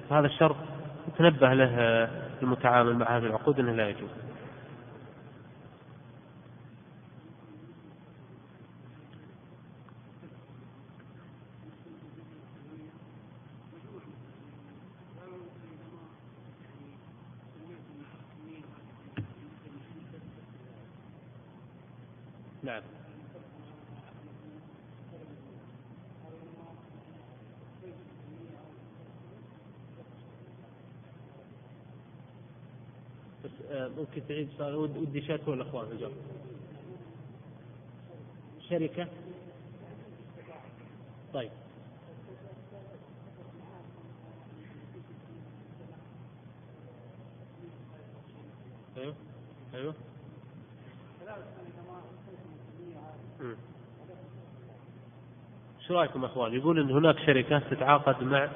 فهذا الشرط تنبه له المتعامل مع هذه العقود أنه لا يجوز نعم بس ممكن تعيد ودي شاركوا الأخوان في الجواب شركة. طيب. أيوه. أيوه. شو رأيكم أخوان؟ يقول إن هناك شركة تتعاقد مع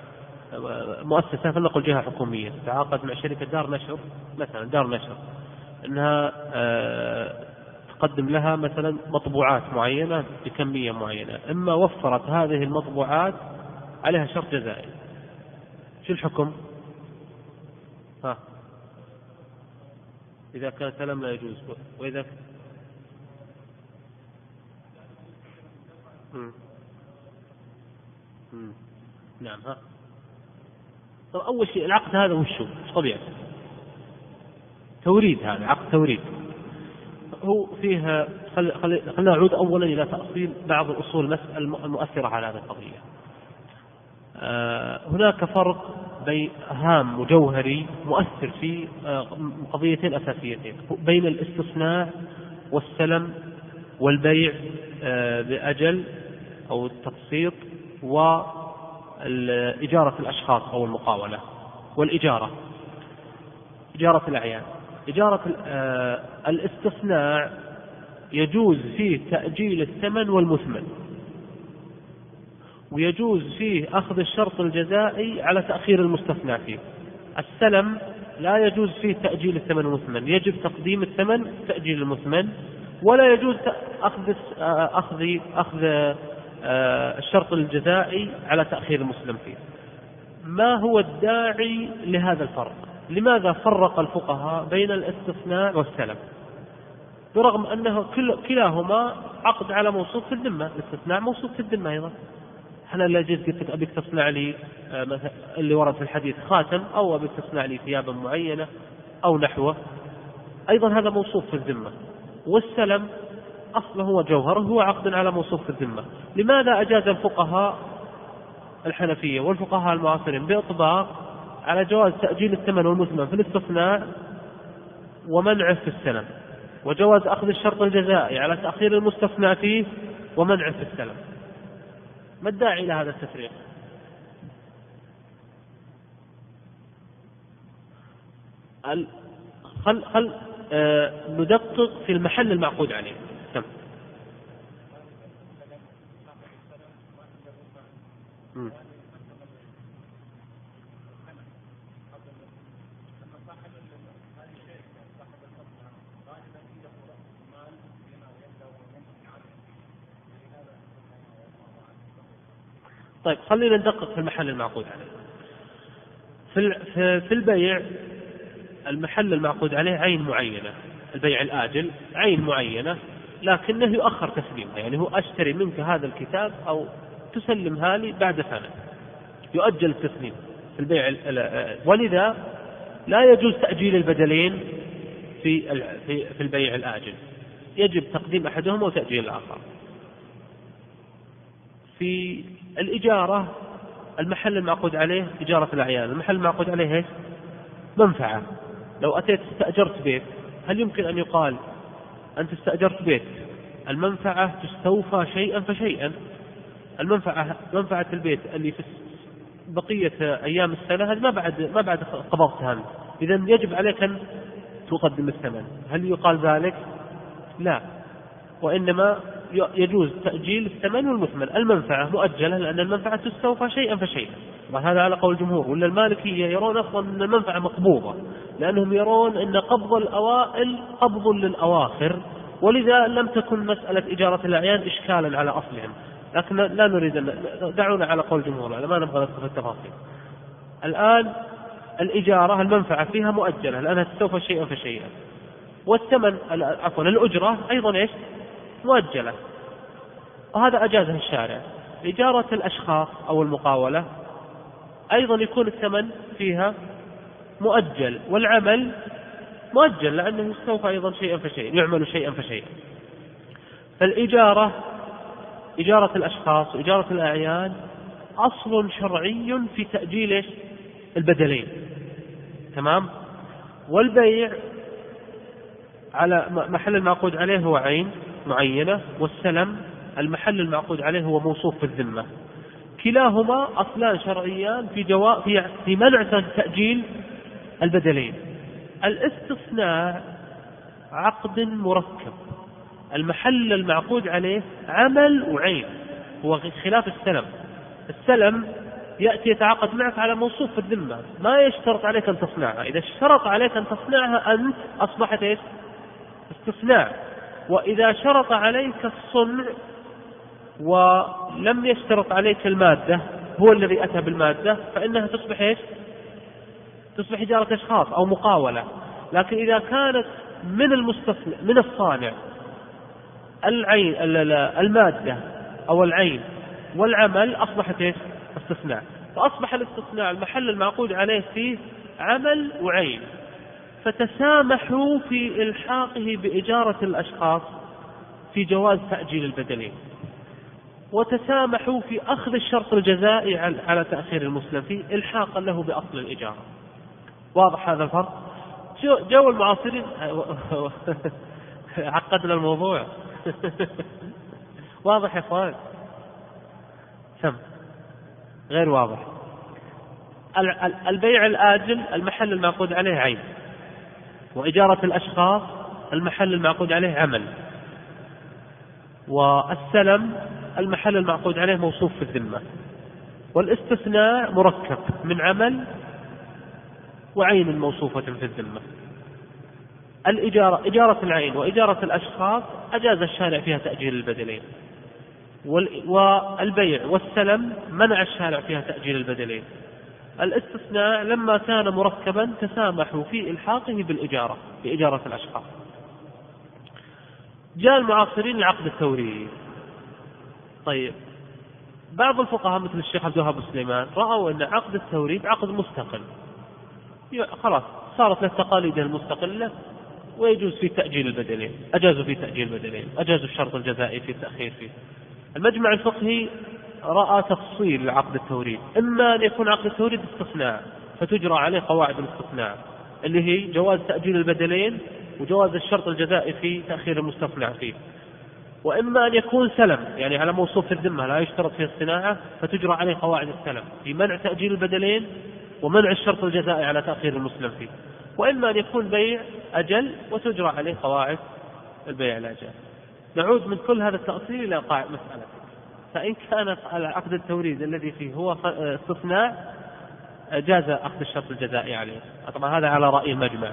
مؤسسة فلنقل جهة حكومية تتعاقد مع شركة دار نشر مثلا دار نشر. انها آه، تقدم لها مثلا مطبوعات معينة بكمية معينة، إما وفرت هذه المطبوعات عليها شرط جزائي. شو الحكم؟ ها إذا كان سلم لا يجوز وإذا مم. مم. نعم ها طب أول شيء العقد هذا وشو؟ طبيعته؟ توريد هذا عقد توريد. هو فيه خل... خل... خلينا نعود أولا إلى تأصيل بعض الأصول المؤثرة على هذه القضية. آه هناك فرق بين هام وجوهري مؤثر في آه، قضيتين أساسيتين بين الاستصناع والسلم والبيع آه، بأجل أو التقسيط وإجارة الأشخاص أو المقاولة والإجارة إجارة الأعيان. إجارة آه، الاستصناع يجوز فيه تأجيل الثمن والمثمن ويجوز فيه أخذ الشرط الجزائي على تأخير المستثنى فيه. السلم لا يجوز فيه تأجيل الثمن المثمن يجب تقديم الثمن تأجيل المثمن ولا يجوز أخذ أخذ أخذ آه، الشرط الجزائي على تأخير المسلم فيه. ما هو الداعي لهذا الفرق؟ لماذا فرق الفقهاء بين الاستثناء والسلم برغم أنه كلاهما عقد على موصوف في الذمة الاستثناء موصوف في الذمة أيضا. أنا لا جيت قلت لك ابيك تصنع لي آه، مثلا اللي ورد في الحديث خاتم أو ابيك تصنع لي ثيابا معينة أو نحوه. أيضا هذا موصوف في الذمة. والسلم أصله هو جوهر هو عقد على موصوف في الذمة. لماذا أجاز الفقهاء الحنفية والفقهاء المعاصرين بإطباق على جواز تأجيل الثمن والمثمن في الاستثناء ومنعه في السلم وجواز أخذ الشرط الجزائي على تأخير المستثنى فيه ومنعه في السلم. ما الداعي إلى هذا التفريق؟ خل خل آه ندقق في المحل المعقود عليه. سم. طيب خلينا ندقق في المحل المعقود. عليه في في البيع المحل المعقود عليه عين معينة البيع الآجل عين معينة لكنه يؤخر تسليمها يعني هو أشتري منك هذا الكتاب أو تسلمها لي بعد سنة. يؤجل التسليم في البيع ولذا لا يجوز تأجيل البدلين في في البيع الآجل. يجب تقديم أحدهما وتأجيل الآخر. في الإجارة المحل المعقود عليه إجارة الأعيان المحل المعقود عليه إيش؟ منفعة. لو أتيت استأجرت بيت هل يمكن أن يقال أنت استأجرت بيت؟ المنفعة تستوفى شيئا فشيئا. المنفعة منفعة البيت اللي في بقية أيام السنة هذه ما بعد ما بعد قبضتها. أنت إذا يجب عليك أن تقدم الثمن. هل يقال ذلك؟ لا. وإنما يجوز تأجيل الثمن والمثمن المنفعة مؤجلة لأن المنفعة تستوفى شيئا فشيئا. وهذا على قول الجمهور؟ ولا المالكية يرون أصلا أن المنفعة مقبوضة؟ لأنهم يرون أن قبض الأوائل قبض للأواخر. ولذا لم تكن مسألة إجارة الأعيان إشكالا على أصلهم. لكن لا نريد أن دعونا على قول الجمهور. ما نبغى ندخل في التفاصيل. الآن الإجارة المنفعة فيها مؤجلة لأنها تستوفى شيئا فشيئا. والثمن عفوا الأجرة أيضا إيش؟ مؤجلة. وهذا أجازه الشارع. إجارة الأشخاص أو المقاولة أيضا يكون الثمن فيها مؤجل والعمل مؤجل لأنه يستوفى أيضا شيئا فشيئا يعمل شيئا فشيئا. فالإجارة إجارة الأشخاص وإجارة الأعيان أصل شرعي في تأجيل البدلين. تمام؟ والبيع على محل المعقود عليه هو عين. معينة والسلم المحل المعقود عليه هو موصوف في الذمة. كلاهما أصلان شرعيان في جوا في في منع تأجيل البدلين. الاستثناء عقد مركب. المحل المعقود عليه عمل وعين هو خلاف السلم. السلم يأتي يتعاقد معك على موصوف في الذمة. ما يشترط عليك أن تصنعها. إذا اشترط عليك أن تصنعها أنت أصبحت إيش؟ استثناء. وإذا شرط عليك الصنع ولم يشترط عليك المادة هو الذي أتى بالمادة فإنها تصبح إيش؟ تصبح إجارة أشخاص أو مقاولة. لكن إذا كانت من المستثنى من الصانع العين المادة أو العين والعمل أصبحت إيش؟ استثناء. فأصبح الاستثناء المحل المعقود عليه فيه عمل وعين. فتسامحوا في إلحاقه بإجارة الأشخاص في جواز تأجيل البدلين وتسامحوا في أخذ الشرط الجزائي على تأخير المسلم فيه إلحاقا له بأصل الإجارة. واضح هذا الفرق؟ جو المعاصرين. عقدنا الموضوع. واضح يا إخوان؟ سم. غير واضح. البيع الآجل المحل المعقود عليه عين. وإجارة الأشخاص المحل المعقود عليه عمل. والسلم المحل المعقود عليه موصوف في الذمة. والاستثناء مركب من عمل وعين موصوفة في الذمة. الإجارة إجارة العين وإجارة الأشخاص أجاز الشارع فيها تأجيل البدلين. والبيع والسلم منع الشارع فيها تأجيل البدلين. الاستثناء لما كان مركبا تسامحوا في إلحاقه بالإجارة بإجارة الأشخاص جاء المعاصرين لعقد التوريث. طيب بعض الفقهاء مثل الشيخ عبد الوهاب سليمان رأوا أن عقد التوريث عقد مستقل. خلاص صارت له تقاليده المستقلة ويجوز في تأجيل البدلين أجازوا في تأجيل البدلين أجازوا الشرط الجزائي في التأخير فيه. المجمع الفقهي رأى تفصيل عقد التوريد. إما أن يكون عقد التوريد استثناء فتجرى عليه قواعد الاستثناء اللي هي جواز تأجيل البدلين وجواز الشرط الجزائي في تأخير المستثنى فيه. وإما أن يكون سلم يعني على موصوف الذمة لا يشترط فيه الصناعة فتجرى عليه قواعد السلم في منع تأجيل البدلين ومنع الشرط الجزائي على تأخير المسلم فيه. وإما أن يكون بيع أجل وتجرى عليه قواعد البيع الأجل. نعود من كل هذا التأصيل إلى قاع مسألة. فإن كانت على عقد التوريد الذي فيه هو استثناء جاز أخذ الشرط الجزائي عليه. طبعا هذا على رأي المجمع.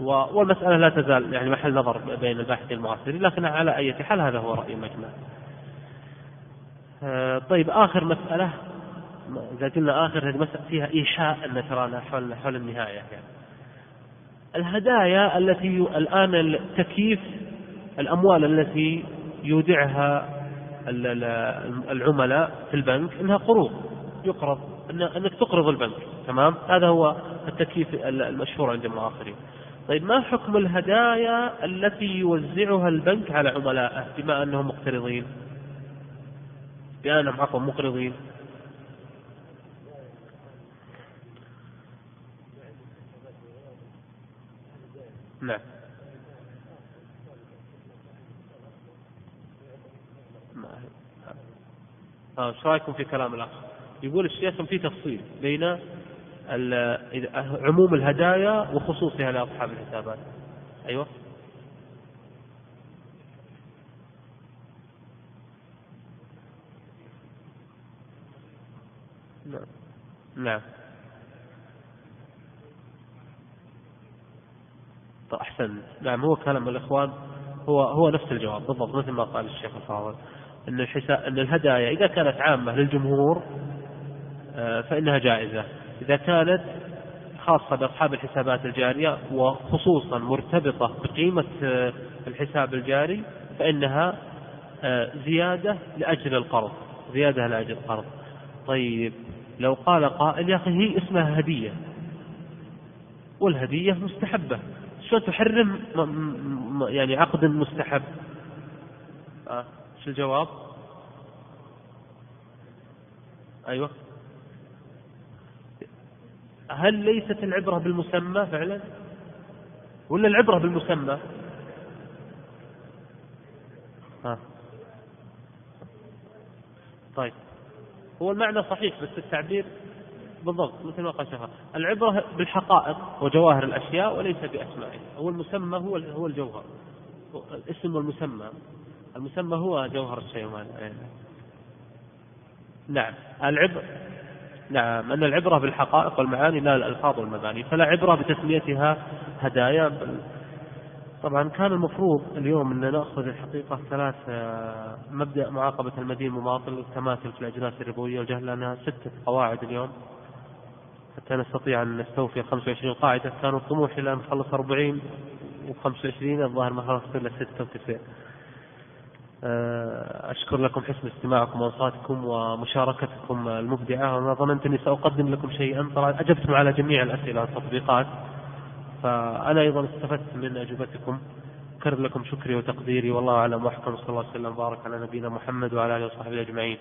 والمسألة لا تزال يعني محل نظر بين الباحثين المعاصرين لكن على أي حال هذا هو رأي المجمع. آه، طيب آخر مسألة. إذا قلنا آخر هذه مسألة فيها إيحاء أن ترانا حول حول النهاية. يعني. الهدايا التي الآن التكييف الأموال التي يودعها العملاء في البنك إنها قروض. يقرض إنك تقرض البنك تمام؟ هذا هو التكييف المشهور عند المعاصرين طيب ما حكم الهدايا التي يوزعها البنك على عملائه بما أنهم مقترضين؟ بأنهم عفوا مقرضين. نعم. إيش رأيكم في كلام الأخ؟ يقول الشيخ في تفصيل بين عموم الهدايا وخصوصها لأصحاب الحسابات. أيوه. نعم. نعم. طيب أحسن نعم هو كلام الإخوان هو هو نفس الجواب بالضبط مثل ما قال الشيخ الفاضل أن أن الهدايا إذا كانت عامة للجمهور آه، فإنها جائزة. إذا كانت خاصة بأصحاب الحسابات الجارية وخصوصا مرتبطة بقيمة آه، الحساب الجاري فإنها آه، زيادة لأجل القرض زيادة لأجل القرض. طيب لو قال قائل يا أخي هي اسمها هدية. والهدية مستحبة. شلون تحرم يعني عقد مستحب؟ آه. شو الجواب؟ أيوة. هل ليست العبرة بالمسمى فعلا؟ ولا العبرة بالمسمى؟ ها. طيب. هو المعنى صحيح بس التعبير بالضبط مثل ما قال شيخ العبرة بالحقائق وجواهر الأشياء وليس بأسمائها هو المسمى هو هو الجوهر. الاسم والمسمى المسمى هو جوهر الشيء نعم. العبر نعم أن العبرة بالحقائق والمعاني لا الألفاظ والمباني فلا عبرة بتسميتها هدايا. طبعا كان المفروض اليوم أن نأخذ الحقيقة ثلاث آه، مبدأ معاقبة المدين المماطل والتماثل في الأجناس الربوية والجهل لأنها ستة قواعد اليوم. حتى نستطيع أن نستوفي 25 قاعدة. كان الطموح إلى أن نخلص 40 و25 الظاهر ما خلصت إلا 96 آه، أشكر لكم حسن استماعكم وأوصاتكم ومشاركتكم المبدعة وأنا ظننت أني سأقدم لكم شيئا طبعا أجبتم على جميع الأسئلة والتطبيقات. فأنا أيضا استفدت من أجوبتكم. أكرر لكم شكري وتقديري والله أعلم وأحكم صلى الله عليه وسلم وبارك على نبينا محمد وعلى آله وصحبه أجمعين.